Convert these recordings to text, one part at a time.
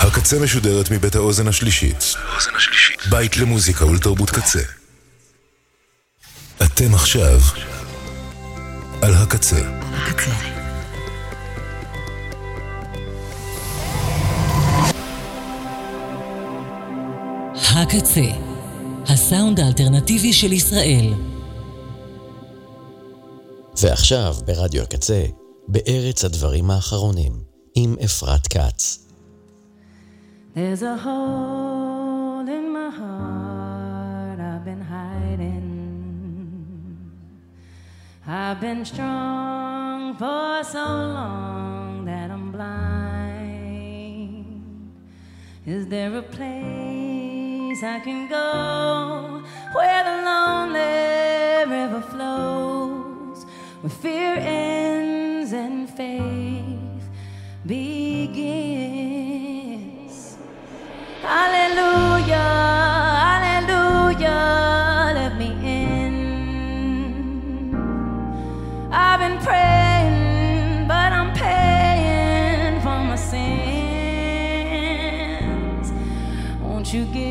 הקצה משודרת מבית האוזן השלישית. בית למוזיקה ולתרבות קצה. אתם עכשיו על הקצה. הקצה. הקצה, הסאונד האלטרנטיבי של ישראל. ועכשיו ברדיו הקצה, בארץ הדברים האחרונים, עם אפרת כץ. There's a hole in my heart I've been hiding. I've been strong for so long that I'm blind. Is there a place I can go where the lonely river flows, where fear ends and faith Hallelujah, hallelujah, let me in. I've been praying, but I'm paying for my sins. Won't you give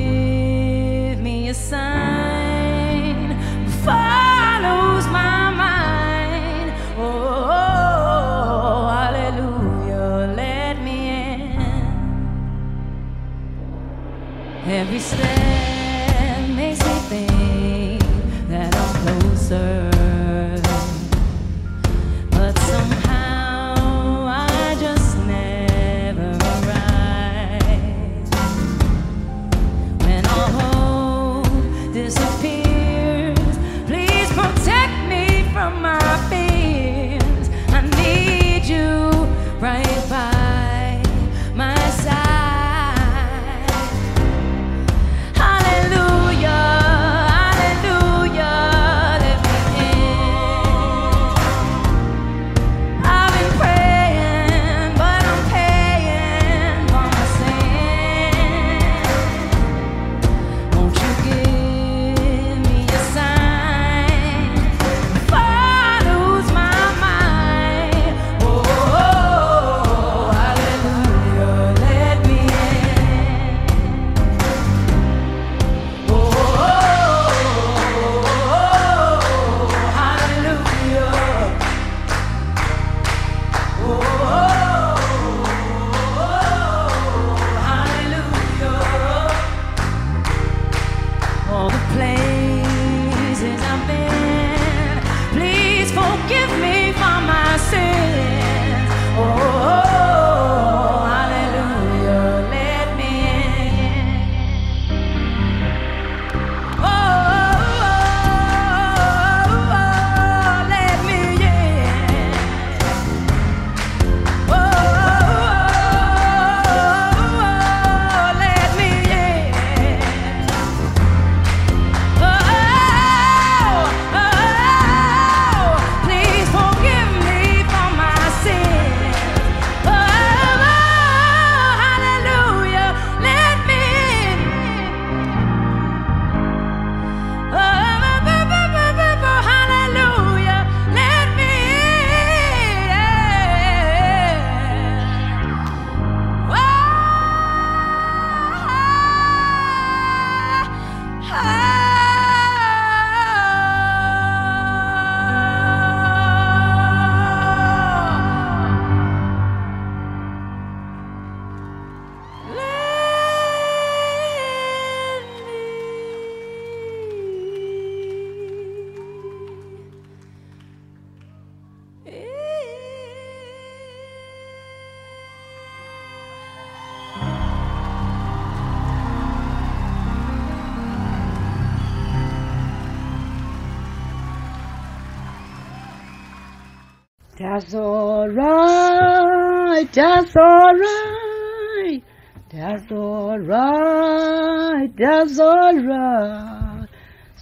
That's all right. That's all right. That's all right.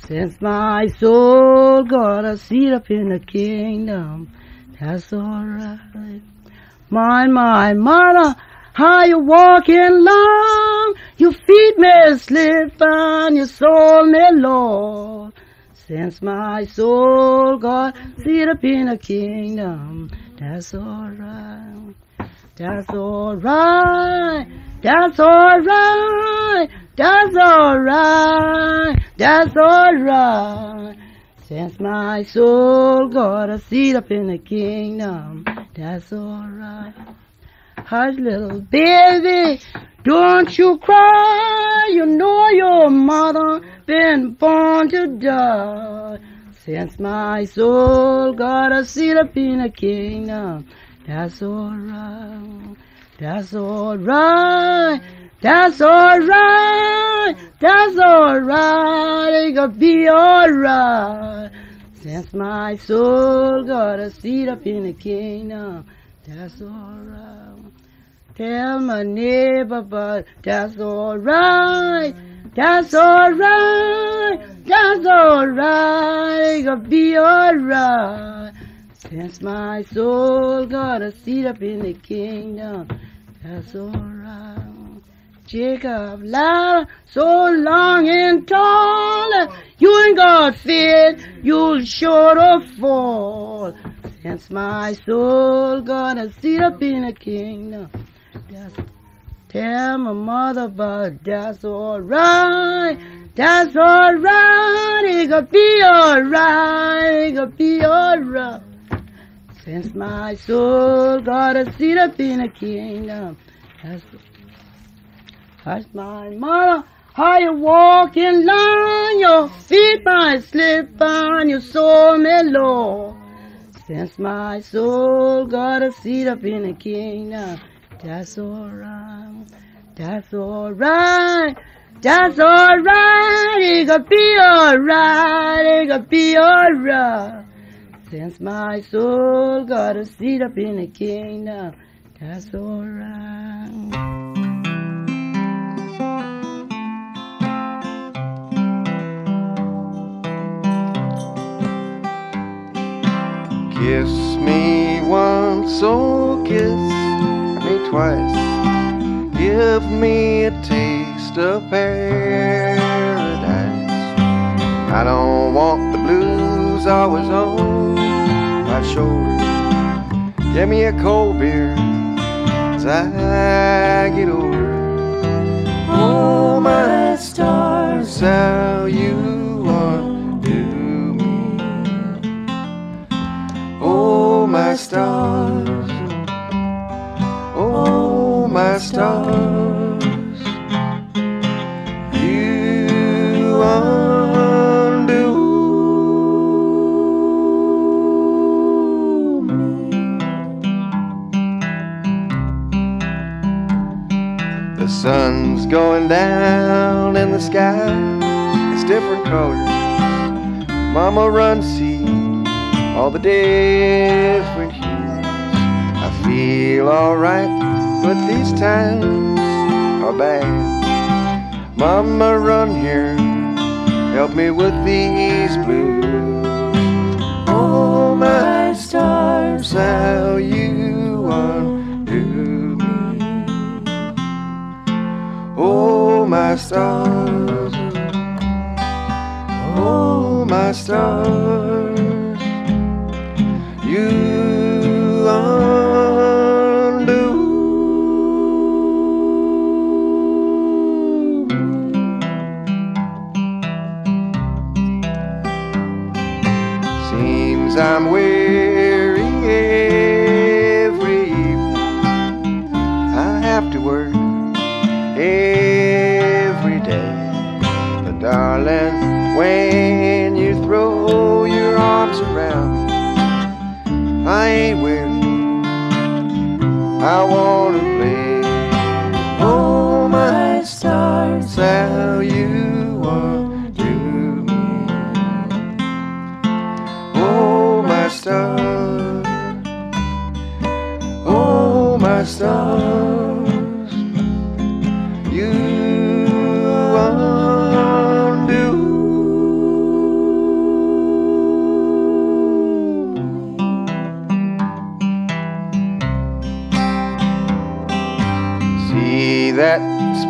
Since my soul got a seat up in the kingdom, that's all right. My, my, mother, how you walking long? Your feet may slip and your soul may Lord. Since my soul got seat up in the kingdom, that's all right. That's all right. that's alright, that's alright, that's alright. Since my soul got a seat up in the kingdom, that's alright. Hush, little baby, don't you cry. You know your mother been born to die. Since my soul got a seat up in the kingdom, that's alright. That's alright. That's alright. That's alright. It gonna be alright. Since my soul got a seat up in the kingdom, that's alright. Tell my neighbor, but that's alright. That's alright. That's alright. It gonna be alright. Since my soul got a seat up in the kingdom, that's alright. Jacob, ladder so long and tall, you ain't got fit, you'll sure to fall. Since my soul got a seat up in the kingdom, that's Tell my mother, that's alright. That's alright. It gonna be alright. It gonna be alright. Since my soul got a seat up in the kingdom, that's my mother, how you walking long, your feet might slip on your soul mellow. Since my soul got a seat up in the kingdom, that's alright, that's alright, that's alright, it gonna be alright, it gonna be alright. Since my soul got a seat up in the kingdom, that's alright. Kiss me once, oh kiss me twice. Give me a taste of paradise. I don't want the blues always on my shoulder. Give me a cold beer as I get older. Oh, my stars, how you undo me. Oh, my stars. Oh, my stars. You undo sun's going down in the sky It's different colors. Mama run see all the different hues. I feel alright, but these times are bad. Mama run here, help me with these blues. Oh my stars, how you undo Oh my stars, oh my stars,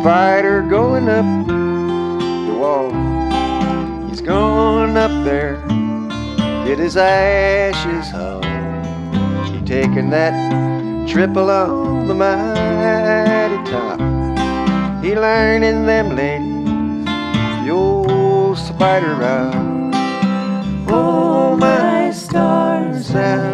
spider going up the wall? He's going up there get his ashes home. She taking that trip on the mighty top. he learning them ladies the old spider route. Oh, my stars, how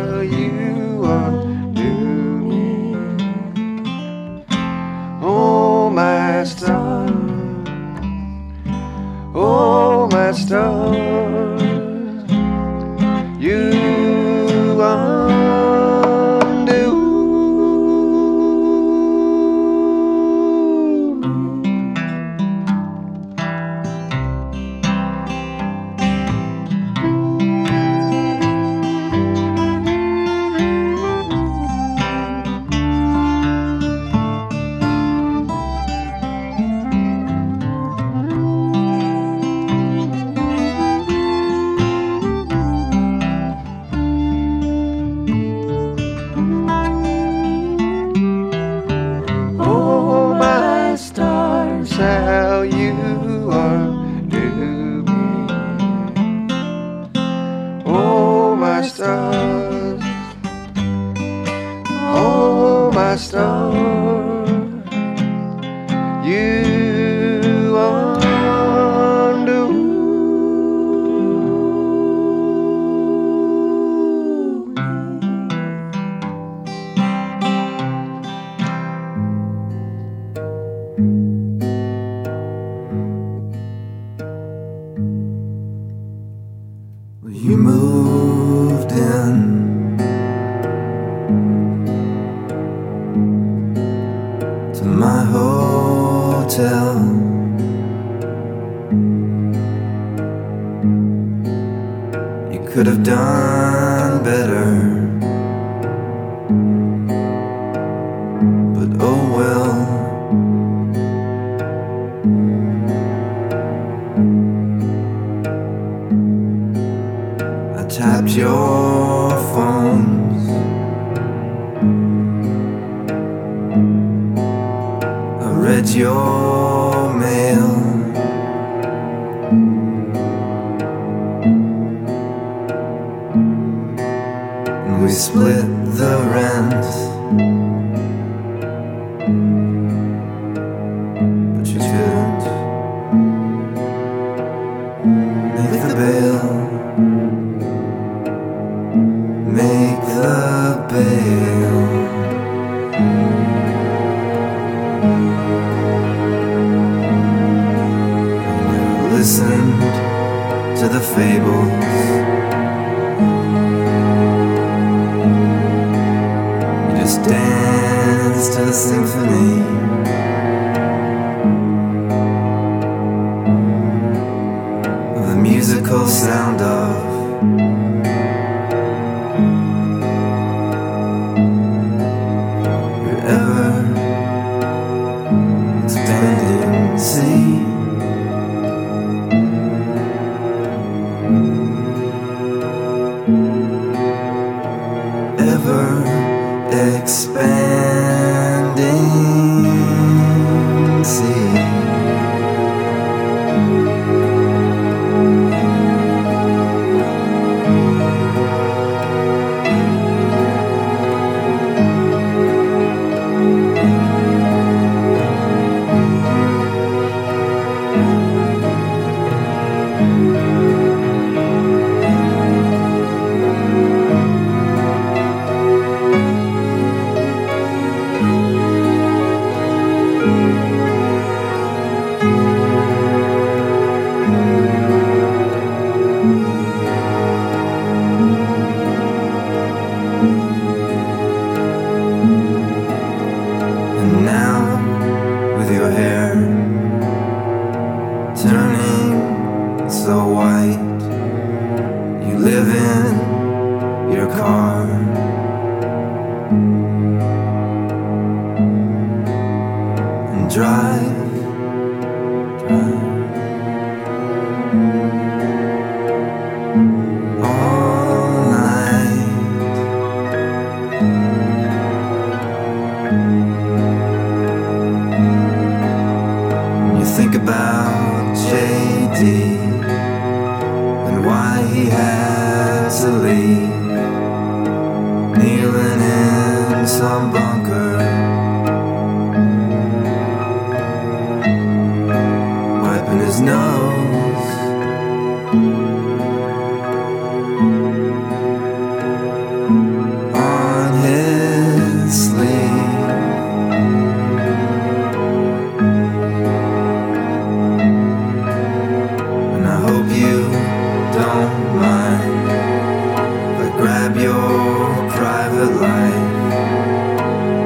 Oh,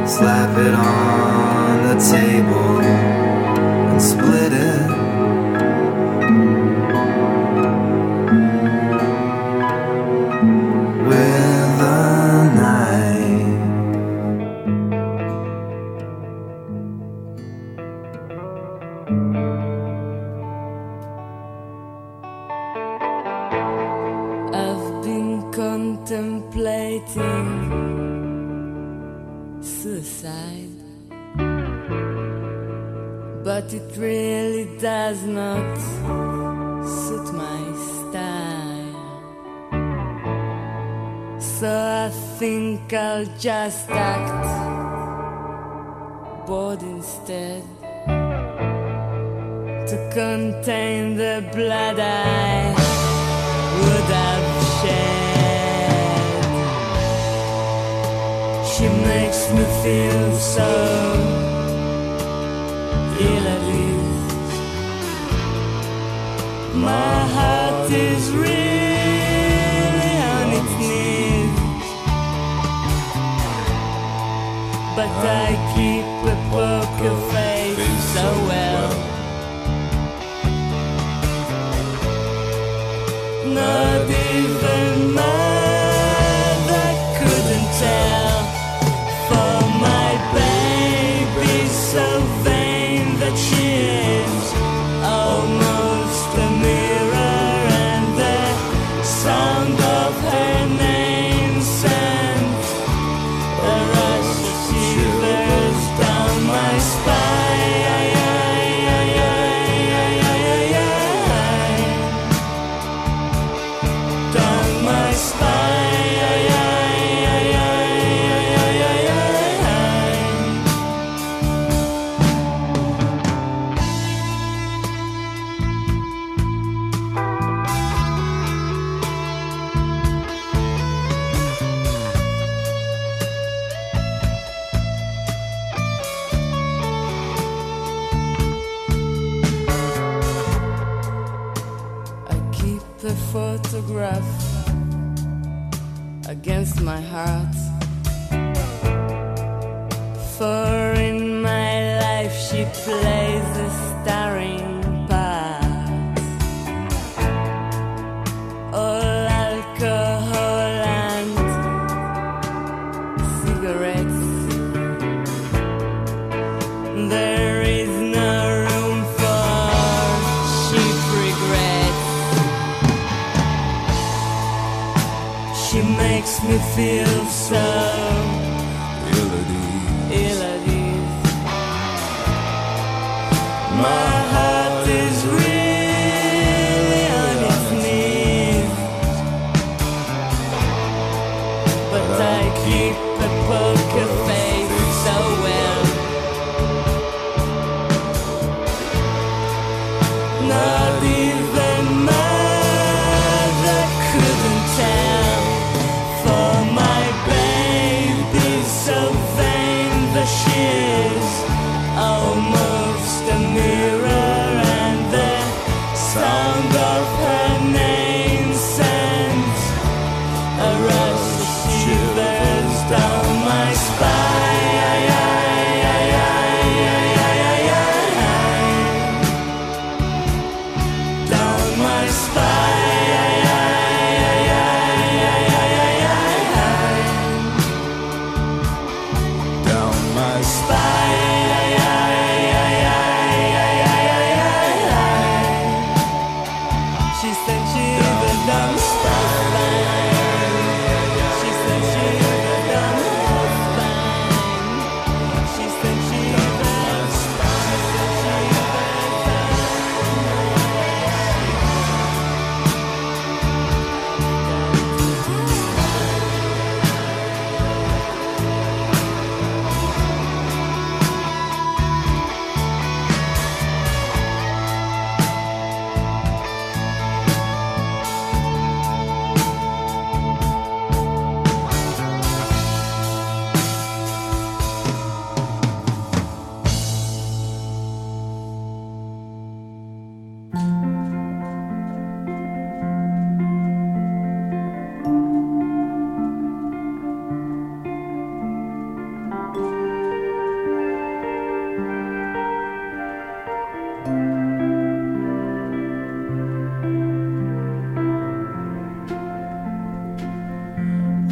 slap it on the table and split it.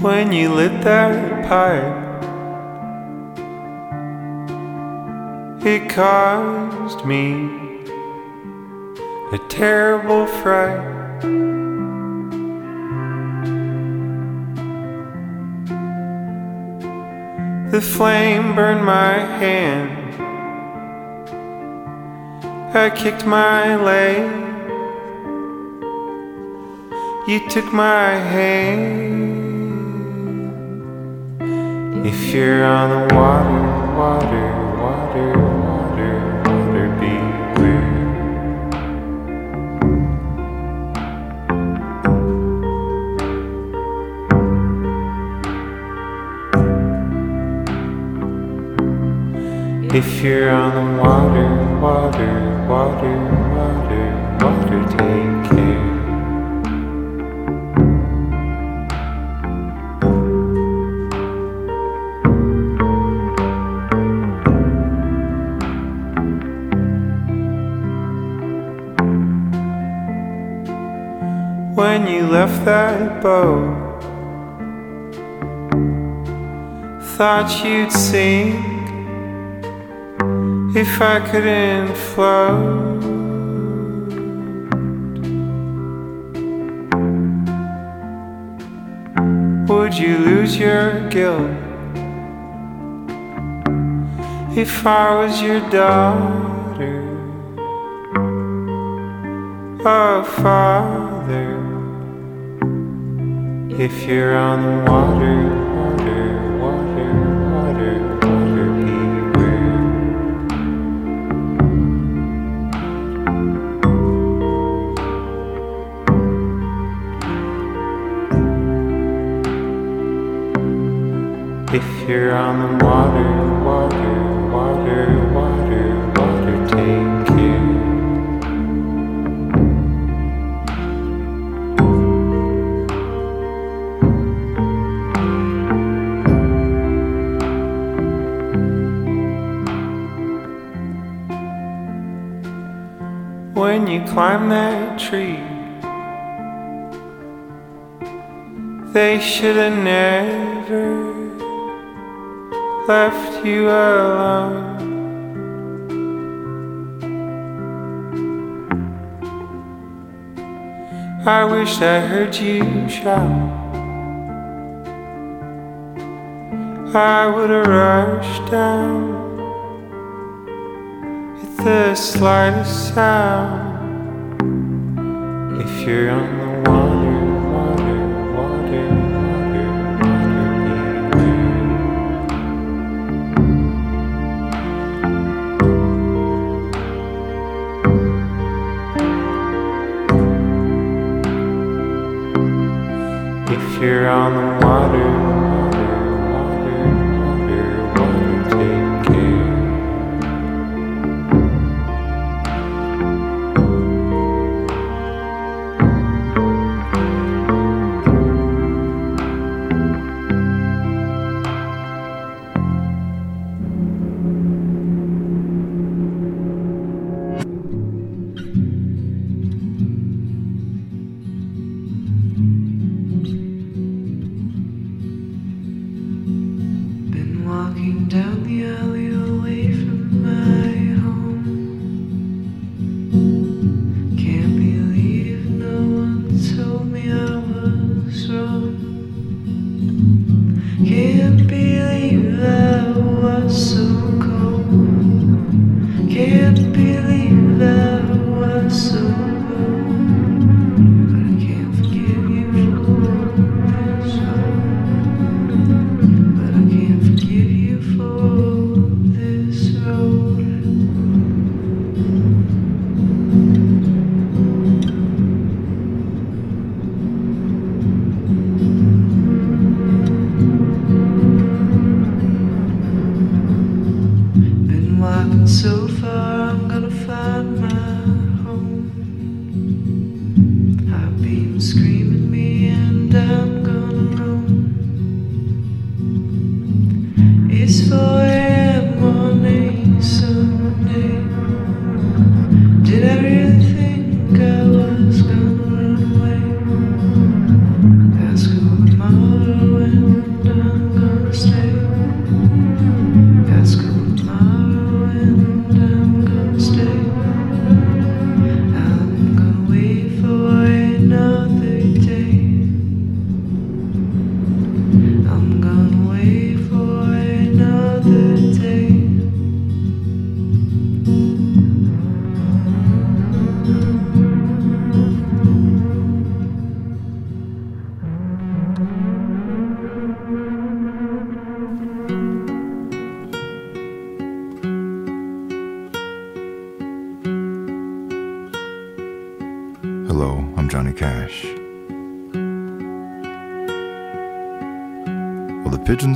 When you lit that pipe. It caused me a terrible fright. The flame burned my hand. I kicked my leg. You took my hand. If you're on the water, water, water, water, water, beware. If you're on the water, water, water, left that boat, thought you'd sink if I couldn't float. Would you lose your guilt if I was your daughter? Oh, father, if you're on the water, water, water, water, water, beware. If you're on the water, climb that tree, they should have never left you alone. I wish I heard you shout. I would have rushed down at the slightest sound. On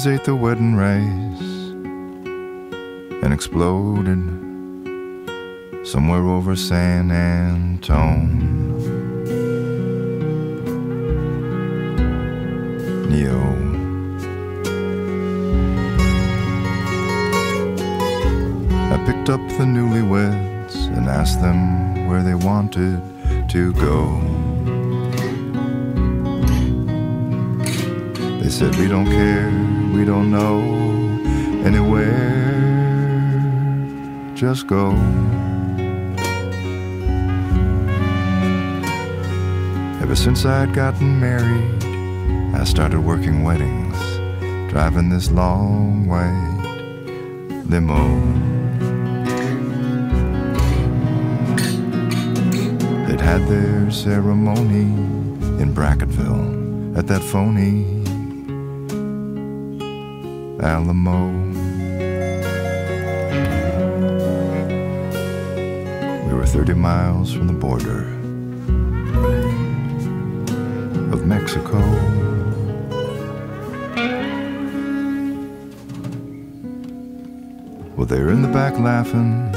Ate the wedding rice and exploded somewhere over San Antone. Neo. I picked up the newlyweds and asked them where they wanted to go. They said, We don't care, we don't know anywhere, just go. Ever since I'd gotten married, I started working weddings, driving this long white limo. Had their ceremony in Brackettville at that phony Alamo. We were 30 miles from the border of Mexico. Well, they were in the back laughing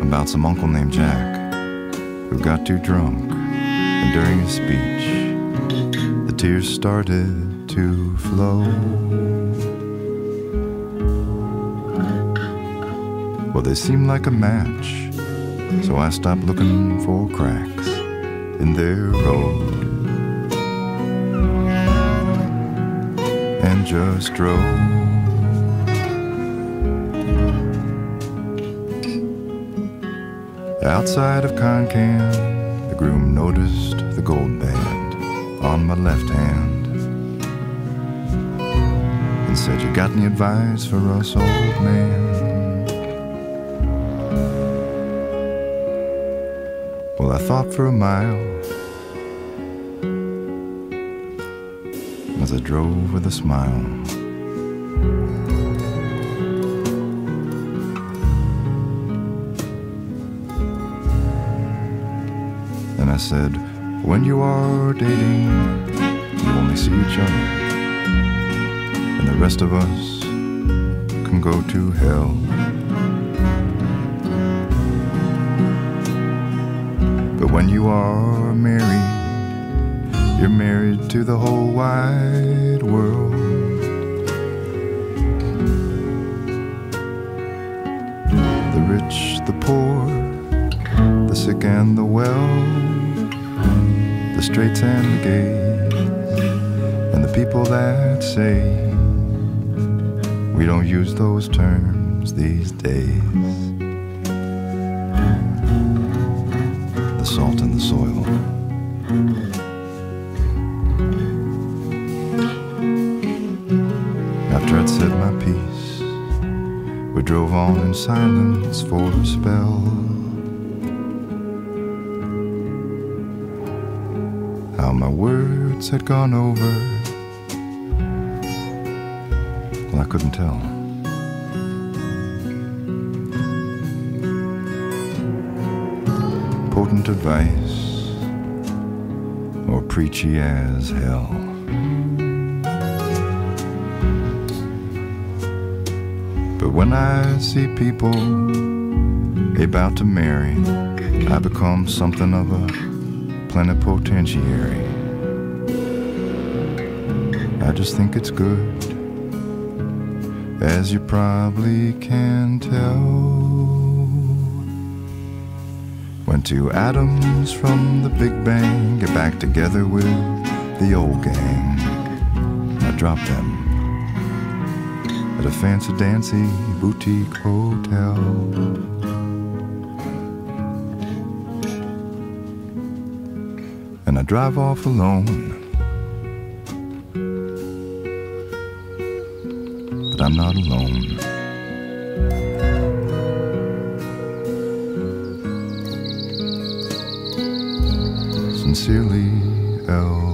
about some uncle named Jack who got too drunk, and during his speech, the tears started to flow. Well, they seemed like a match, so I stopped looking for cracks in their road and just drove. Outside of Concan, the groom noticed the gold band on my left hand and said, You got any advice for us, old man? Thought for a mile as I drove with a smile. And I said, when you are dating, you only see each other. And the rest of us can go to hell. When you are married, you're married to the whole wide world. The rich, the poor, the sick and the well, the straights and the gays, and the people that say we don't use those terms these days. On in silence for a spell. How my words had gone over, well, I couldn't tell. Potent advice, or preachy as hell. When I see people about to marry, I become something of a plenipotentiary. I just think it's good, as you probably can tell. When two atoms from the Big Bang get back together with the old gang, I drop them at a fancy dancy boutique hotel. And I drive off alone. But I'm not alone. Sincerely, L.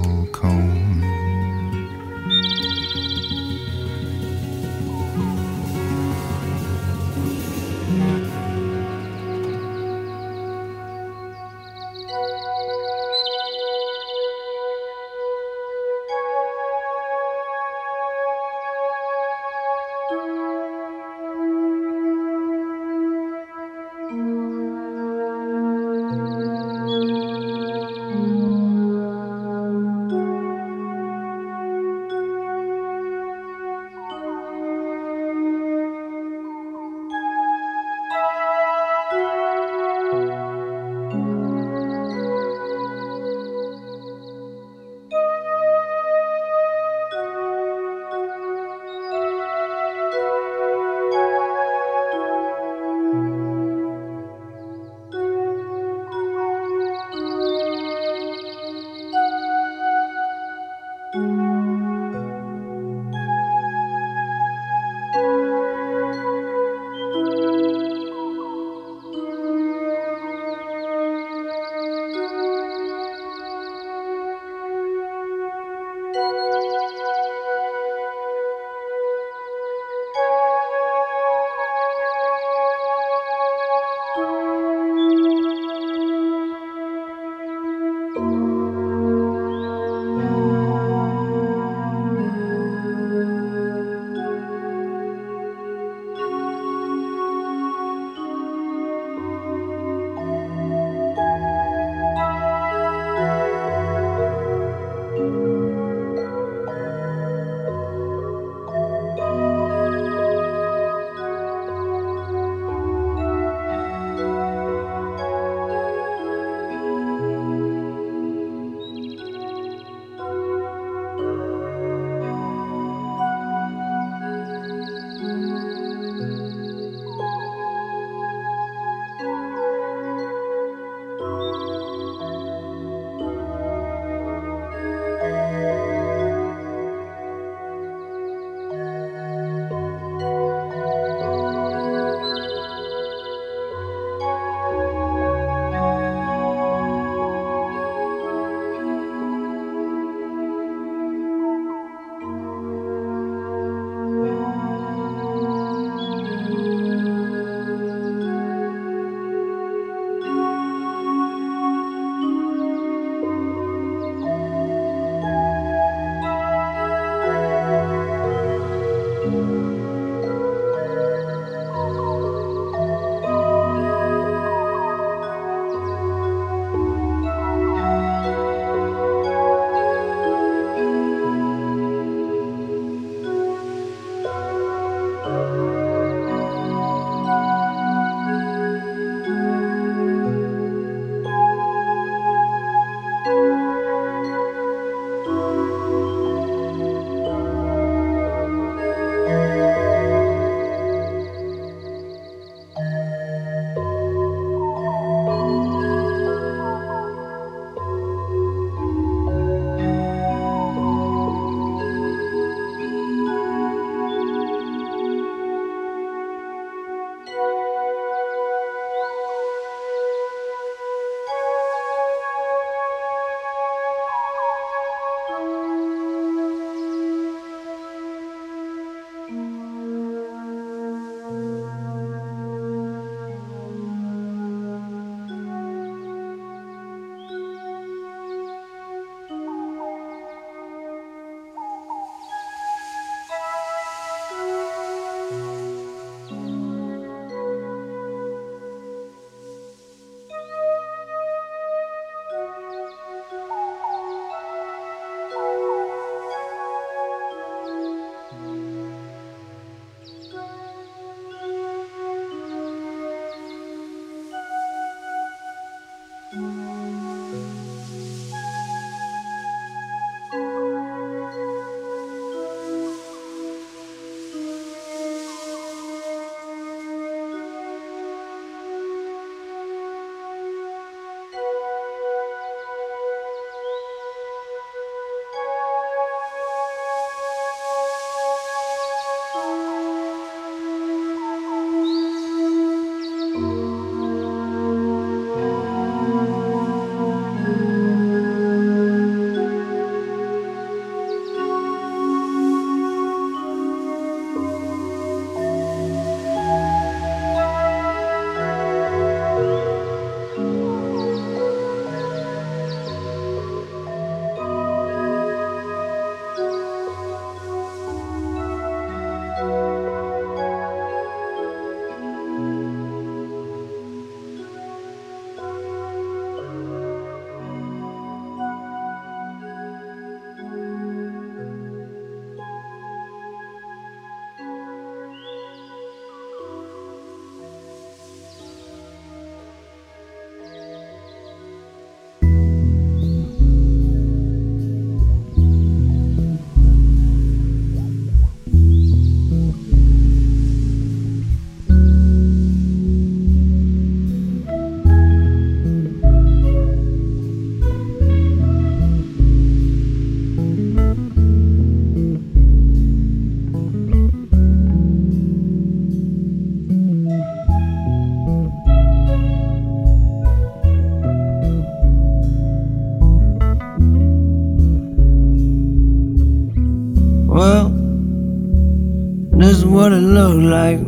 looked like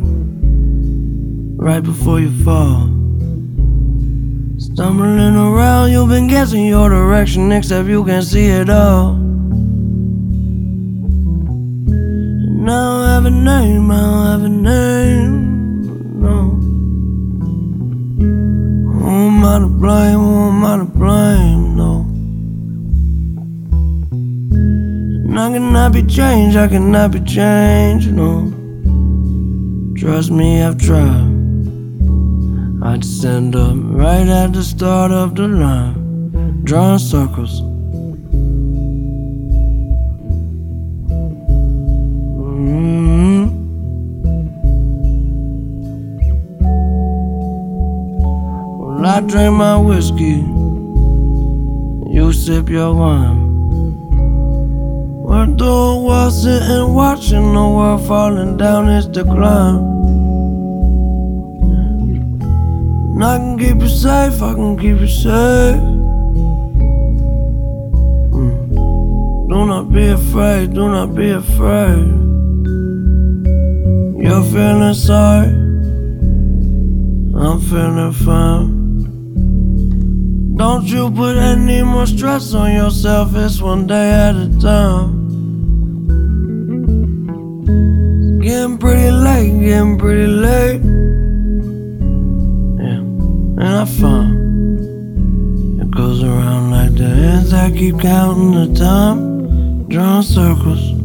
right before you fall. Stumbling around, you've been guessing your direction, except you can see it all. And now I have a name, I don't have a name, no. Who am I to blame? Who am I to blame? No. And I cannot be changed, I cannot be changed, no. Trust me, I've tried. I'd stand up right at the start of the line, drawing circles. Mhm. Well, I drink my whiskey, you sip your wine. We're doing while sitting watching the world falling down its decline. And I can keep you safe, I can keep you safe. Mm. Do not be afraid, do not be afraid. You're feeling sorry, I'm feeling fine. Don't you put any more stress on yourself, it's one day at a time. Getting pretty late, getting pretty late. Yeah, and I found it goes around like the hands. I keep counting the time, drawing circles.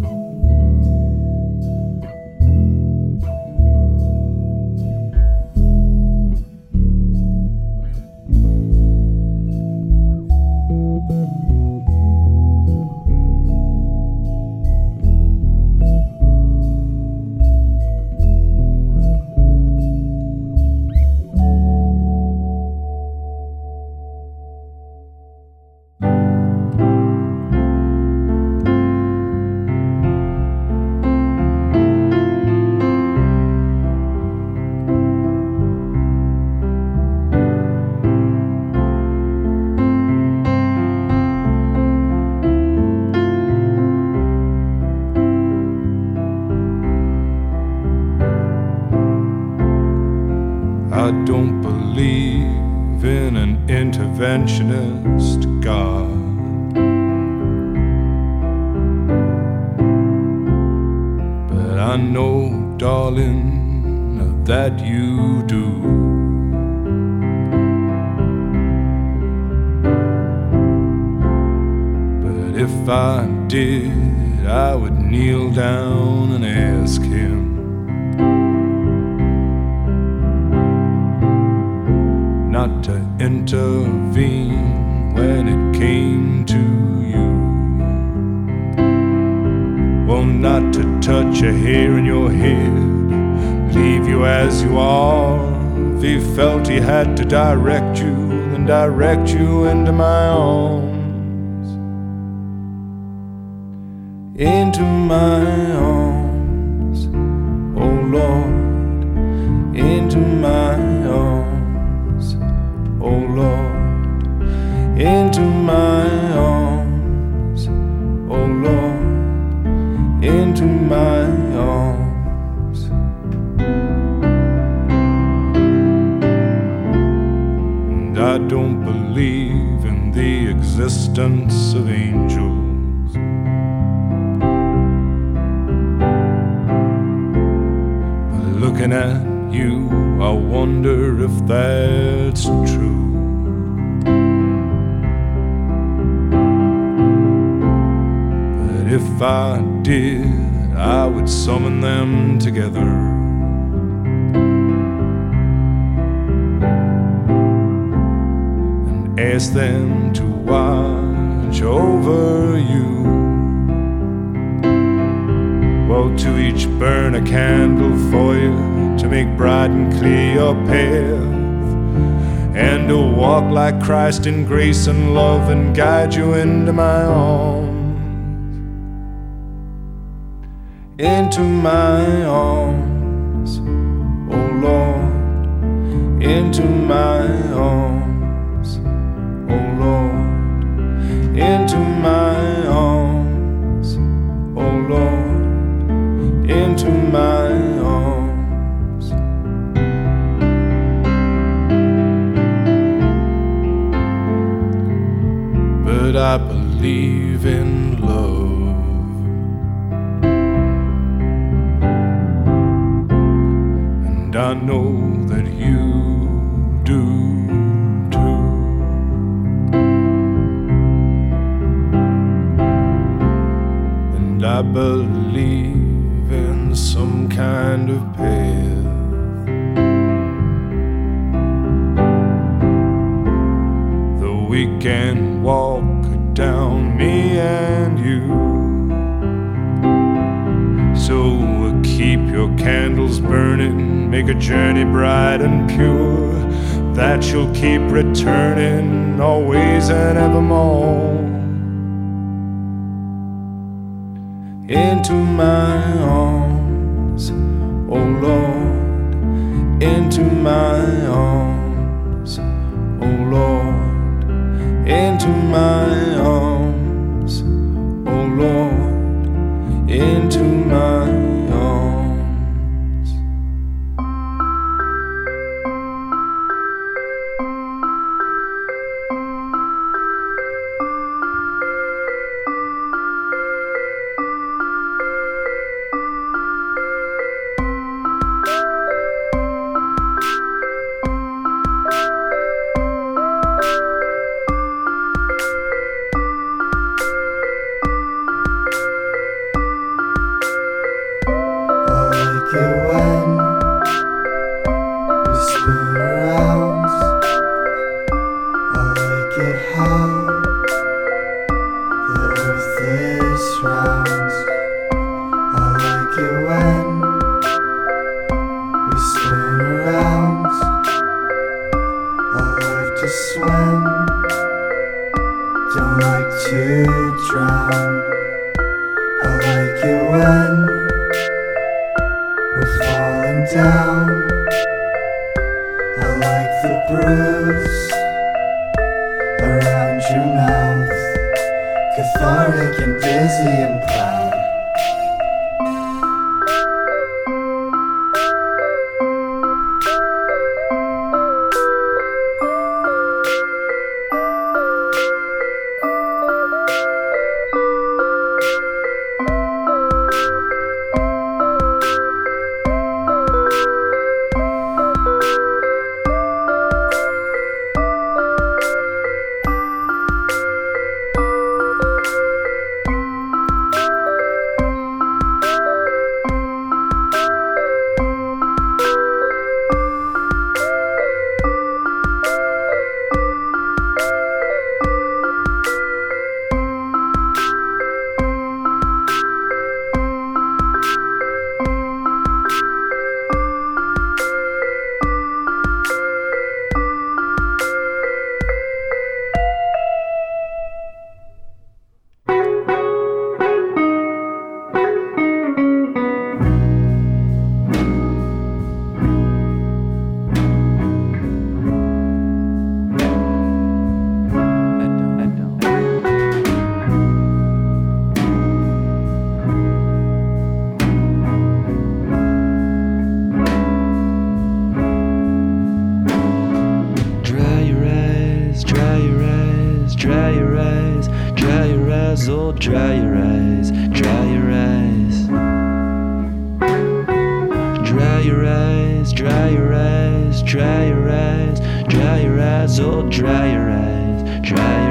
I did, I would summon them together. And ask them to watch over you. Well, to each burn a candle for you to make bright and clear your path, and to walk like Christ in grace and love and guide you into my arms. into my arms, oh Lord, into my arms, oh Lord, into my arms, oh Lord, into my arms. But I believe in And I know that you do too. And I believe in some kind of path. That we can walk down, me and you. So keep your candles burning, make a journey bright and pure. That you'll keep returning always and evermore. Into my arms, oh Lord, into my arms, oh Lord, into my arms, oh Lord, into my eyes, oh, dry your eyes, dry your eyes. Dry your eyes, dry your eyes, dry your eyes, dry your eyes, oh, dry your eyes, dry your eyes.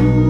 Soul